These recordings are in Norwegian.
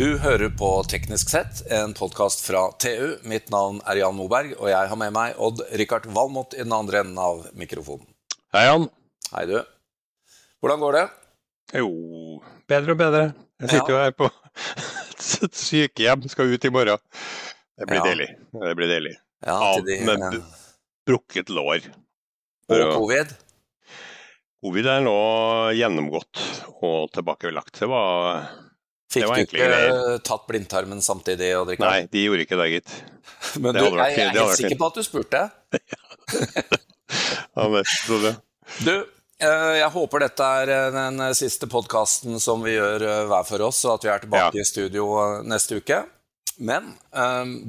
Du hører på Teknisk sett, en podkast fra TU. Mitt navn er Jan Moberg, og jeg har med meg Odd-Rikard Valmot i den andre enden av mikrofonen. Hei, Jan. Hei, du. Hvordan går det? Jo, bedre og bedre. Jeg sitter jo her på et sykehjem, skal ut i morgen. Det blir Ja. deilig. Det blir deilig. Ja, de, med brukket lår. og covid? Covid er nå gjennomgått og tilbakelagt. Det var Fikk du ikke greier. tatt blindtarmen samtidig? Odd-Rikard? Nei, de gjorde ikke det, gitt. Men det du, jeg, jeg er helt sikker på at du spurte. Ja, det, så det. Du, eh, jeg håper dette er den siste podkasten som vi gjør eh, hver for oss, og at vi er tilbake i studio eh, neste uke. Men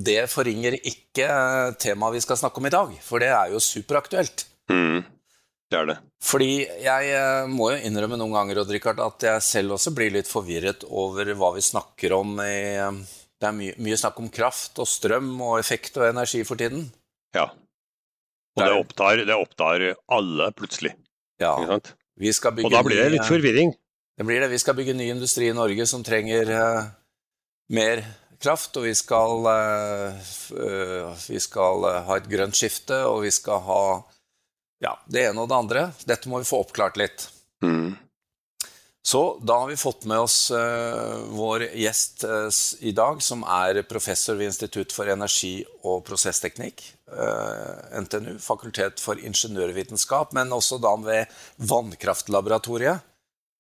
det forringer ikke temaet vi skal snakke om i dag, for det er jo superaktuelt. Mm, det er det. Fordi jeg eh, må jo innrømme noen ganger Odd Rikard, at jeg selv også blir litt forvirret over hva vi snakker om i eh, Det er mye, mye snakk om kraft og strøm og effekt og energi for tiden. Ja. Og Det opptar, det opptar alle plutselig. Ja, Ikke sant? vi skal bygge Og da blir det litt forvirring. Det blir det. Vi skal bygge ny industri i Norge som trenger uh, mer kraft, og vi skal, uh, eh, vi skal ha et grønt skifte, og vi skal ha ja, det ene og det andre. Dette må vi få oppklart litt. Mm. Så da har vi fått med oss uh, vår gjest uh, i dag, som er professor ved Institutt for energi og prosessteknikk, uh, NTNU, Fakultet for ingeniørvitenskap, men også da ved Vannkraftlaboratoriet.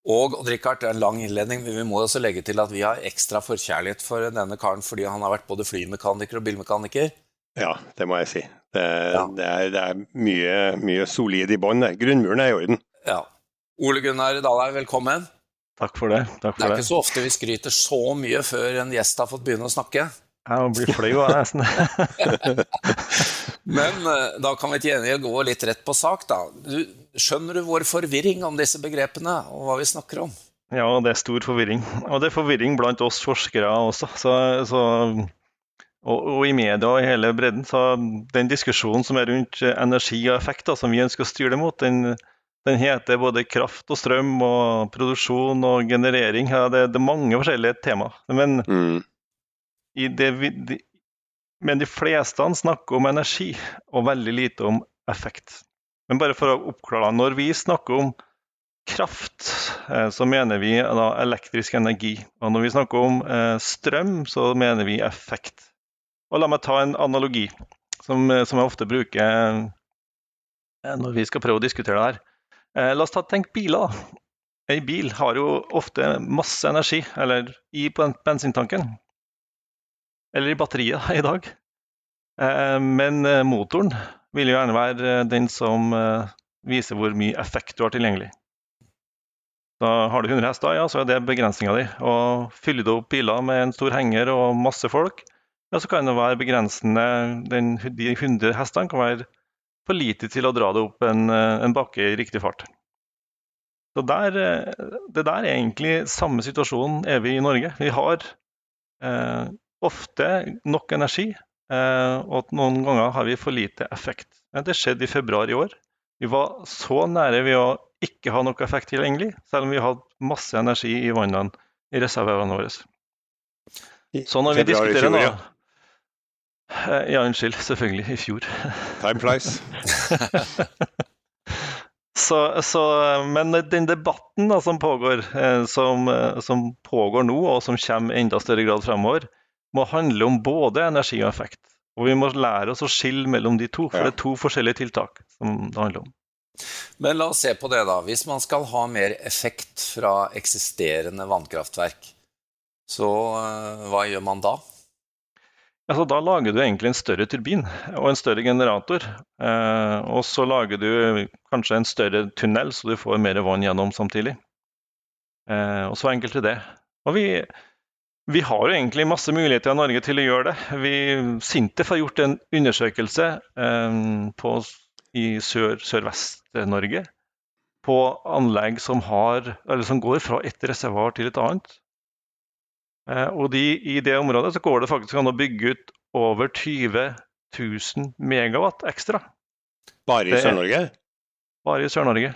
Og Odd-Rikard, det er en lang innledning, men vi må også legge til at vi har ekstra forkjærlighet for denne karen fordi han har vært både flymekaniker og bilmekaniker. Ja, det må jeg si. Det, Ja. det er, det er mye, mye solid i bånn. Grunnmuren er i orden. Ja. Ole Gunnar Dalheim, velkommen. Takk for det. Takk Det er det. ikke så ofte vi skryter så mye før en gjest har fått begynne å snakke. Jeg blir flau av det, nesten. Men eh, da kan vi til gjengjeld gå litt rett på sak, da. Du, skjønner du vår forvirring om disse begrepene, og hva vi snakker om? Ja, det er stor forvirring. Og det er forvirring blant oss forskere også. Så, så, og, og i media og i hele bredden. Så den diskusjonen som er rundt energi og effekt, da, som vi ønsker å styre det mot, den, den heter både kraft og strøm og produksjon og generering. Ja, det, det er mange forskjellige tema. Men Mm. i det vi, de, men de fleste snakker om energi, og veldig lite om effekt. Men bare for å oppklare, når vi snakker om kraft, eh, så mener vi da elektrisk energi. Og når vi snakker om eh, strøm, så mener vi effekt. Og la meg ta en analogi som, eh, som jeg ofte bruker eh, når vi skal prøve å diskutere det her. Eh, la oss ta tenk biler. En bil har jo ofte masse energi, eller i ben- bensintanken. Eller i batteriet i dag. Eh, Men eh, motoren vil jo gjerne være den som viser hvor mye effekt du har tilgjengelig. Da har du 100 hester, ja, så er det begrensninga di. Og fyller du opp biler med en stor henger og masse folk, ja, så kan det være begrensende den, De 100 hestene kan være for lite til å dra det opp en, en bakke i riktig fart. Så der, eh, Det der er egentlig samme situasjon er vi i Norge. Vi har eh, ofte nok energi, eh, og noen ganger har vi for lite effekt. Det skjedde i februar i år. Vi var så nære ved å ikke ha noe effekt tilgjengelig, selv om vi hadde masse energi i vannene i reservene våre. Så når vi diskuterer nå ja. Unnskyld. Selvfølgelig. I fjor. Time flies. Så, så, men den debatten da, som pågår, eh, som, eh, som pågår nå, og som kommer i enda større grad fremover, må handle om både energi og effekt. Og vi må lære oss å skille mellom de to, for Ja. det er to forskjellige tiltak som det handler om. Men la oss se på det, da. Hvis man skal ha mer effekt fra eksisterende vannkraftverk, så eh, hva gjør man da? Altså, da lager du egentlig en større turbin og en større generator. Eh, og så lager du kanskje en større tunnel, så du får mer vann gjennom samtidig. Eh, og så enkelt er det. Og vi, vi har jo egentlig masse muligheter i Norge til å gjøre det. Vi, Sintef har gjort en undersøkelse eh, på, i sør, Sørvest-Norge på anlegg som, har, som går fra et reservoar til et annet. Eh, og de, I det området så går det faktisk an å bygge ut over 20 000 megawatt ekstra Bare i Sør-Norge? bare i Sør-Norge.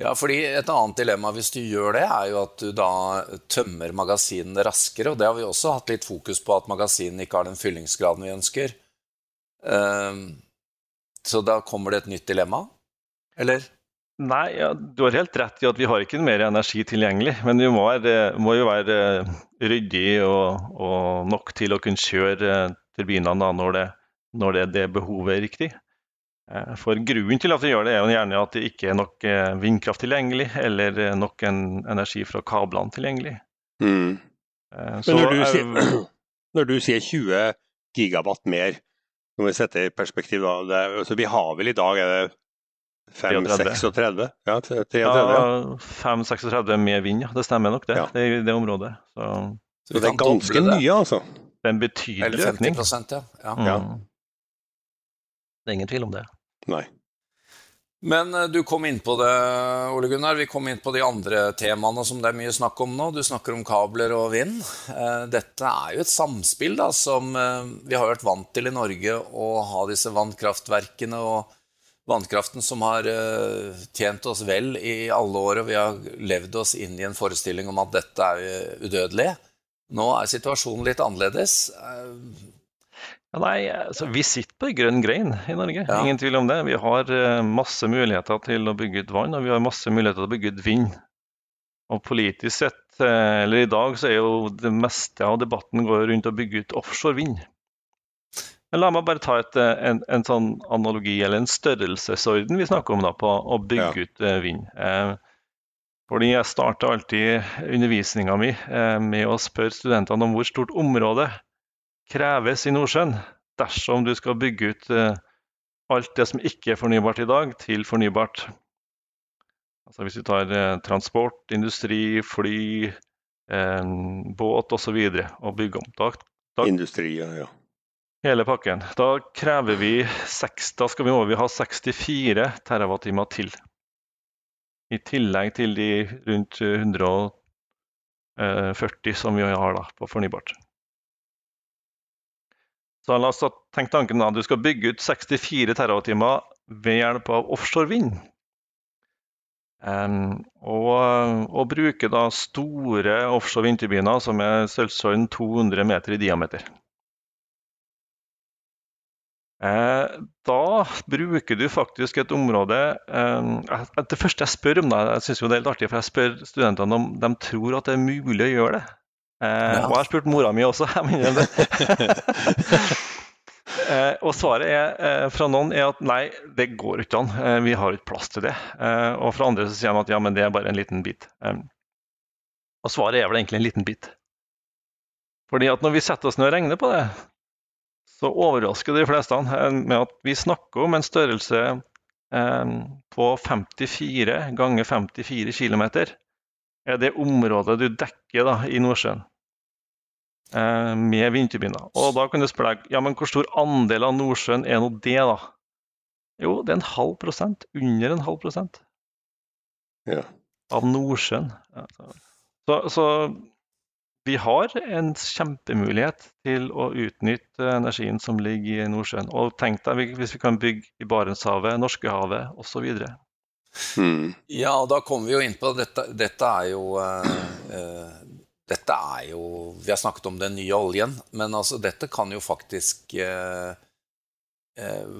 Ja, fordi Et annet dilemma hvis du gjør det, er jo at du da tømmer magasinene raskere. og Det har vi også hatt litt fokus på, at magasinene ikke har den fyllingsgraden vi ønsker. Ehm, så da kommer det et nytt dilemma, eller? Nei, ja, du har helt rett i at vi har ikke mer energi tilgjengelig. Men vi må, være, må jo være eh, ryddig og, og, nok til å kunne kjøre eh, turbinene når, det, når det, det, behovet er riktig. Eh, for grunnen til at vi gjør det, er jo gjerne at det ikke er nok vindkraft tilgjengelig, eller nok en energi fra kablene tilgjengelig. Mm. Så, Men når du, sier, når du, sier, 20 gigawatt mer, når vi setter i perspektiv da, det, altså vi har vel i dag er det 5-36? Ja, 33, ja 5-36 med vind, ja. Det stemmer nok det. Ja. Det det området. Så, så det er ganske mye, altså? Det er en betydelig økning. Eller 50 ja. ja. Mm. Det er ingen tvil om det. Nei. Men eh, du kom inn på det, Ole Gunnar. Vi kom inn på de andre temaene som det er mye snakk om nå. Du snakker om kabler og vind. Eh, dette er jo et samspill da, som eh, vi har vært vant til i Norge, å ha disse vannkraftverkene og vannkraften som har uh, tjent oss vel i alle år, og vi har levd oss inn i en forestilling om at dette er udødelig. Nå er situasjonen litt annerledes. Ja, nei, altså, Vi sitter på grønn grein i Norge, ja. ingen tvil om det. Vi har uh, masse muligheter til å bygge ut vann, og vi har masse muligheter til å bygge ut vind. Og politisk sett, eller i dag, så er jo det meste av debatten går rundt å bygge ut offshore vind. Men la meg bare ta et, eh, en, en, sånn analogi, eller en størrelsesorden vi snakker om da, på å bygge ja. ut eh, vind. Eh, fordi Jeg starter alltid undervisninga mi eh, med å spørre studentene om hvor stort område kreves i Nordsjøen dersom du skal bygge ut eh, alt det som ikke er fornybart i dag, til fornybart. Altså Hvis vi tar eh, transport, industri, fly, båt osv. Og, så og bygge om. Da, da, Industri, ja hele pakken. Da krever vi 6, da skal vi over ha 64 TWh til. I tillegg til de rundt 140 som vi har da, på fornybart. Så la oss tenke tanken at du skal bygge ut 64 TWh ved hjelp av offshore vind. Um, og, og, bruke da store offshore vindturbiner som er størrelsesorden 200 meter i diameter. Eh, da bruker du faktisk et område eh, Det første jeg spør om, da, jeg synes jo det er litt artig, for jeg spør studentene om de tror at det er mulig å gjøre det. Eh, ja. Og jeg har spurt mora mi også, jeg mener det. og svaret er, fra noen er at nei, det går ikke an, vi har ikke plass til det. og fra andre så sier de at ja, men det er bare en liten bit. og svaret er vel egentlig en liten bit. Fordi at når vi setter oss ned og regner på det, så overrasker de fleste med at vi snakker om en størrelse eh, på 54 ganger 54 km. er det området du dekker da, i Nordsjøen eh, med vindturbiner. Og da kan du spørre deg ja, men hvor stor andel av Nordsjøen er nå det, da? Jo, det er en halv prosent. Under en halv prosent. Ja. Av Nordsjøen. Så, så vi har en kjempemulighet til å utnytte energien som ligger i Nordsjøen. Og tenk deg hvis vi kan bygge i Barentshavet, Norskehavet osv. Hmm. Ja, og da kommer vi jo inn på dette. Dette er jo uh, Dette er jo Vi har snakket om den nye oljen, men altså dette kan jo faktisk uh,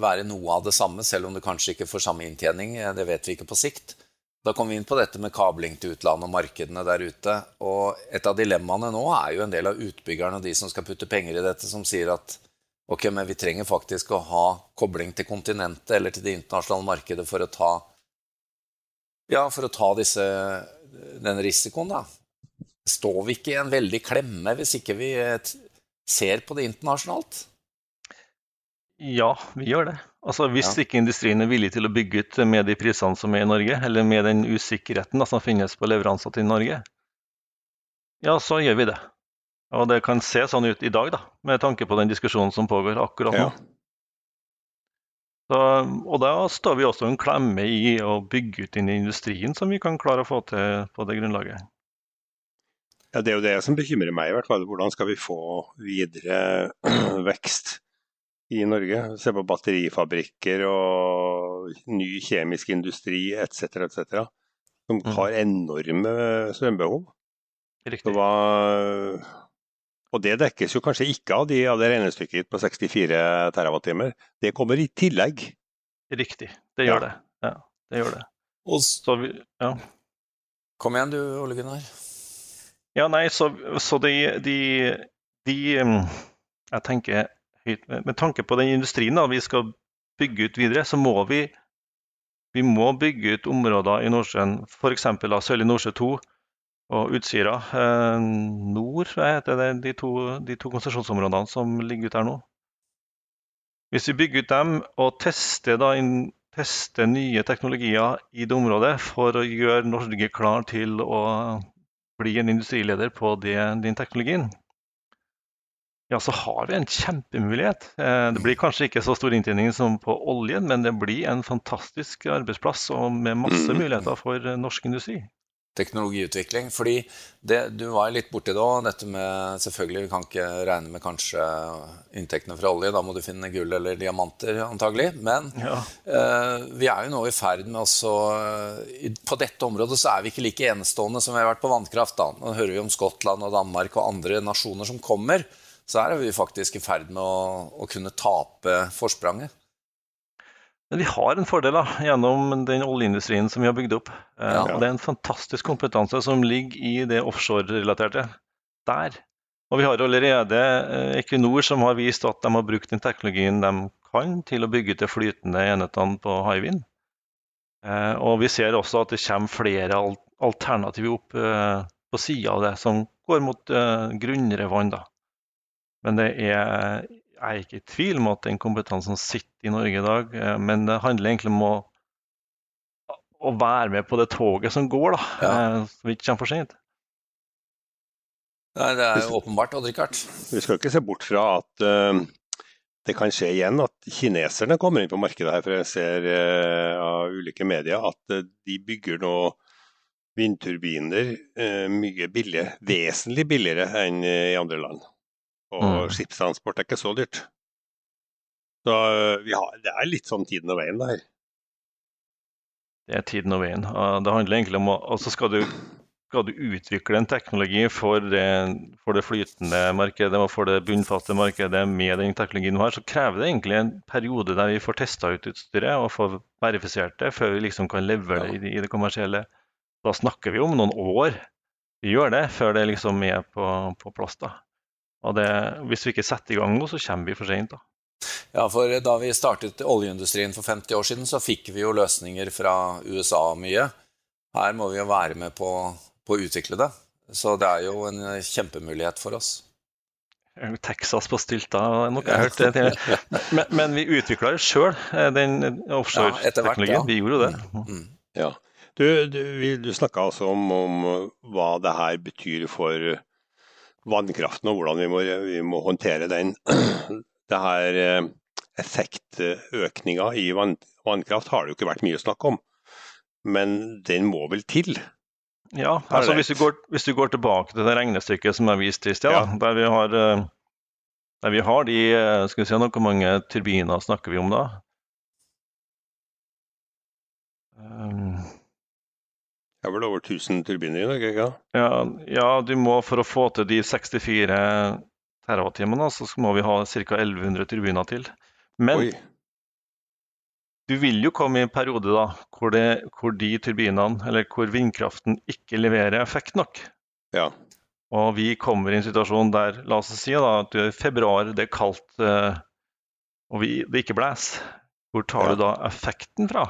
være noe av det samme, selv om det kanskje ikke får samme inntjening. Det vet vi ikke på sikt. Da kom vi inn på dette med kabling til utlandet og markedene der ute. Og et av dilemmaene nå er jo en del av utbyggerne og de som skal putte penger i dette, som sier at ok, men vi trenger faktisk å ha kobling til kontinentet eller til det internasjonale markedet for å ta ja, for å ta disse, den risikoen, da. Står vi ikke i en veldig klemme hvis ikke vi ser på det internasjonalt? Ja, vi gjør det. Altså Hvis ja. ikke industrien er villig til å bygge ut med de prisene som er i Norge, eller med den usikkerheten da, som finnes på leveranser til Norge, ja, så gjør vi det. Og det kan se sånn ut i dag, da, med tanke på den diskusjonen som pågår akkurat nå. Ja. Så, og da står vi også en klemme i å bygge ut inn i industrien som vi kan klare å få til på det grunnlaget. Ja, Det er jo det som bekymrer meg, i hvert fall. Hvordan skal vi få videre vekst? I Norge. Se på batterifabrikker og ny kjemisk industri etc. etc. som mm. har enorme strømbehov. Riktig. Hva... og det dekkes jo kanskje ikke av, de, av det regnestykket på 64 TWh. Det kommer i tillegg. Riktig, det gjør ja. det. Ja, det gjør det. Og, vi, ja. Kom igjen du, Ole Gunnar. Ja, nei, så, så de, de, de, mm, Jeg tenker Med tanke på den industrien da, vi skal bygge ut videre, så må vi, vi må bygge ut områder i Nordsjøen, f.eks. Sørlig Nordsjø 2 og Utsira eh, nord, heter det, de to, de to konsesjonsområdene som ligger ute her nå. Hvis vi bygger ut dem og tester, da, tester nye teknologier i det området for å gjøre Norge klar til å bli en industrileder på det, den teknologien, ja, så har vi en kjempemulighet. Eh, det blir kanskje ikke så stor inntjening som på oljen, men det blir en fantastisk arbeidsplass og med masse mm. muligheter for norsk industri teknologiutvikling. Fordi det, du var litt borti det òg, dette med Selvfølgelig, vi kan ikke regne med kanskje inntektene fra olje. Da må du finne gull eller diamanter, antagelig. Men ja. eh, vi er jo nå i ferd med også På dette området så er vi ikke like enestående som vi har vært på vannkraft. da. Nå hører vi om Skottland og Danmark og andre nasjoner som kommer. Så er vi faktisk i ferd med å, å kunne tape forspranget. Men vi har en fordel da, gjennom den oljeindustrien som vi har bygd opp. Eh, ja. Og Det er en fantastisk kompetanse som ligger i det offshore-relaterte der. Og vi har allerede eh, Equinor som har vist at de har brukt den teknologien de kan til å bygge til flytende enhetene på Hywind. Eh, og vi ser også at det kommer flere alternativer opp på sida av det, som går mot grunnere vann. da. Men det er jeg er ikke i tvil om at den kompetansen sitter i Norge i dag, eh, men det handler egentlig om å, å være med på det toget som går, da, ja. Eh, så vi ikke kommer for sent. Nei, Det er jo åpenbart, Odd-Rikard. Vi skal ikke se bort fra at uh, det kan skje igjen at kineserne kommer inn på markedet her. For jeg ser uh, av ulike medier at uh, de bygger nå vindturbiner mye billigere, vesentlig billigere enn i andre land. Og mm. skipstransport er ikke så dyrt. Så øh, har, det er litt sånn tiden og veien, det her. Det er tiden og veien. Det handler egentlig om å altså skal du, skal du utvikle en teknologi for det, for det, flytende markedet og for det bunnfaste markedet med den teknologien du har, så krever det egentlig en periode der vi får testa ut utstyret og får verifisert det, før vi liksom kan levere det i, i det kommersielle. Da snakker vi om noen år. Vi gjør det før det liksom er på, på plass. da. Og det, hvis vi ikke setter i gang nå, så kommer vi for sent. Da. Ja, for Da vi startet oljeindustrien for 50 år siden, så fikk vi jo løsninger fra USA mye. Her må vi jo være med på, på å utvikle det. Så det er jo en kjempemulighet for oss. Texas på stylta, noe jeg har hørt. Det. Men, men vi utvikla det sjøl, eh, den offshore-teknologien. Ja, vi gjorde jo det. Mm. Ja. Du, du, du snakka altså om, om, hva det her betyr for vannkraften og hvordan vi må, vi må håndtere den. Det her eh, Effektøkninga i vann, vannkraft har det jo ikke vært mye snakk om, men den må vel til? Ja, altså hvis, du går, hvis du går tilbake til det regnestykket som jeg viste i sted, ja. der, vi har, eh, der vi har de eh, skal vi se, Hvor mange turbiner snakker vi om da? Um, det er vel over 1000 turbiner i dag, ikke ja, ja, du må for å få til de 64 terawattimene, så må vi ha ca. 1100 turbiner til. Men Oi. du vil jo komme i en periode da, hvor, det, hvor de turbinene, eller hvor vindkraften ikke leverer effekt nok. Ja. Og vi kommer i en situasjon der la oss si da, at i februar, det er kaldt eh, og vi, det ikke blåser. Hvor tar ja. du da effekten fra?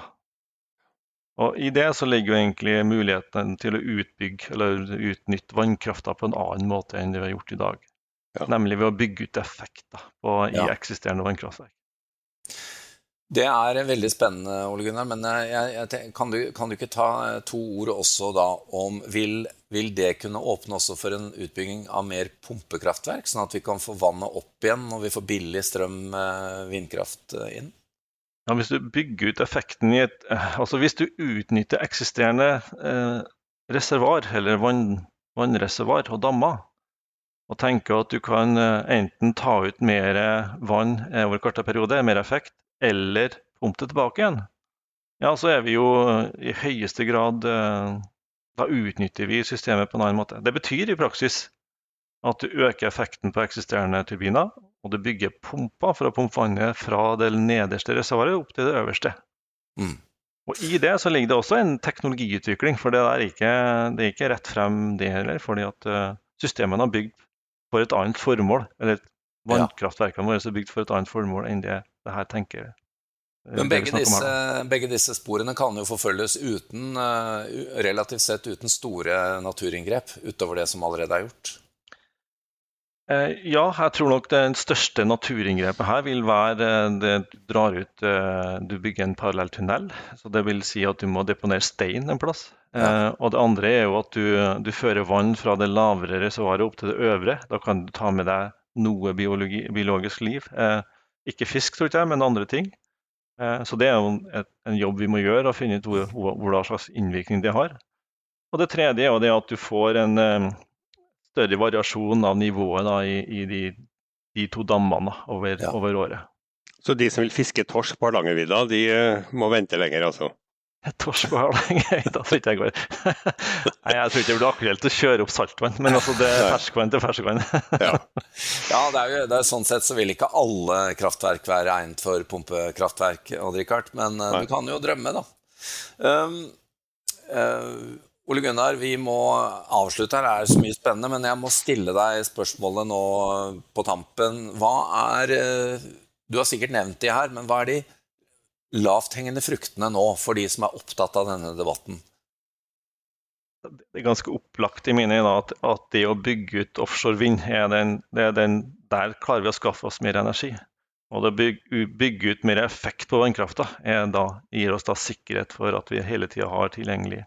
Og I det så ligger jo egentlig muligheten til å utbygge eller utnytte vannkrafta på en annen måte enn det vi har gjort i dag. Ja. Nemlig ved å bygge ut effekter på, i eksisterende vannkraftverk. Det er veldig spennende, Ole Gunnar. Men jeg, jeg, kan, du, kan, du, ikke ta eh, to ord også da om vil, vil, det kunne åpne også for en utbygging av mer pumpekraftverk, sånn at vi kan få vannet opp igjen når vi får billig strøm eh, vindkraft eh, inn? Ja, hvis du bygger ut effekten i et eh, Altså hvis du utnytter eksisterende eh, reservoar, eller vann, vannreservoar og dammer, og tenker at du kan eh, enten ta ut mer vann over kortere periode, mer effekt, eller pumpe det tilbake igjen, ja, så er vi jo i høyeste grad Da utnytter vi systemet på en annen måte. Det betyr i praksis at du øker effekten på eksisterende turbiner, og du bygger pumper for å pumpe vannet fra det nederste reservoaret opp til det øverste. Mm. Og I det så ligger det også en teknologiutvikling, for det er ikke, det er ikke rett frem det heller. fordi at uh, systemene er bygd for et annet formål. Eller vannkraftverkene våre er bygd for et annet formål enn det det her tenker. Uh, Men begge disse, begge disse, sporene kan jo forfølges uten, uh, relativt sett uten store naturinngrep utover det som allerede er gjort? Eh, ja, jeg tror nok det største naturinngrepet her vil være eh, det du drar ut eh, Du bygger en parallell tunnel. Så det vil si at du må deponere stein en plass. Ja. Og det andre er jo at du, du fører vann fra det lavere reservoaret opp til det øvre. Da kan du ta med deg noe biologi, biologisk liv. Ikke fisk, tror jeg, men andre ting. Så det er jo en jobb vi må gjøre, å finne ut hvor, slags innvirkning det har. Og det tredje er jo det at du får en større variasjon av nivået da, i, i de, de, to dammene over, ja. over, året. Så de som vil fiske torsk på Hardangervidda, de uh, må vente lenger, altså? Torsk på Hardangervidda tror ikke jeg går. Nei, jeg tror ikke det blir aktuelt å kjøre opp saltvann, men altså det er ferskvann til ferskvann. ja, ja det er jo, det er sånn sett så vil ikke alle kraftverk være egnet for pumpekraftverk, Odd Rikard, men uh, du kan jo drømme, da. Um, uh, Ole Gunnar, vi må avslutte her. Det er så mye spennende, men jeg må stille deg spørsmålet nå på tampen. Hva er eh, Du har sikkert nevnt de her, men hva er de lavthengende fruktene nå for de som er opptatt av denne debatten? Det er ganske opplagt i mine øyne at, det å bygge ut offshore vind, er den, er den, der klarer vi å skaffe oss mer energi. Og det å bygge, ut mer effekt på vannkrafta gir oss da sikkerhet for at vi hele tida har tilgjengelig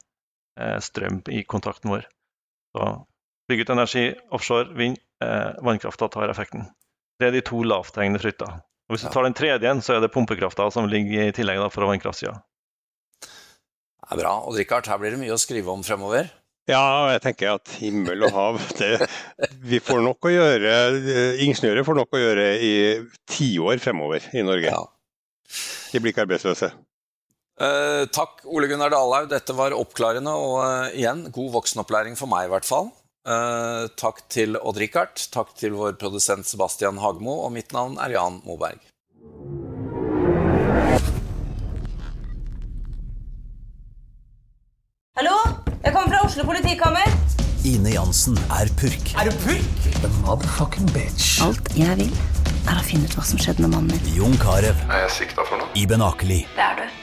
strøm i kontakten vår. Så bygge ut energi, offshore, vind, eh, vannkrafta tar effekten. Det er de to lavthengende frukter. Og hvis du tar den tredje, så er det pumpekrafta som ligger i tillegg da, fra vannkraftsida. Det er bra. Og Richard, her blir det mye å skrive om fremover? Ja, jeg tenker at himmel og hav det, Vi får nok å gjøre, ingeniører får nok å gjøre i tiår fremover i Norge. Ja. De blir ikke arbeidsløse. Uh, takk, Ole Gunnar Dalhaug. Dette var oppklarende og uh, igjen god voksenopplæring for meg, i hvert fall. Uh, takk til Odd-Rikard, takk til vår produsent Sebastian Hagmo, og mitt navn er Jan Moberg. Hallo? Jeg kommer fra Oslo politikammer. Ine Jansen er purk. Er du purk? The motherfucking bitch. Alt jeg vil, er å finne ut hva som skjedde med mannen min. Jon Carew. Er jeg sikta for noe? Iben Akeli. Det er du.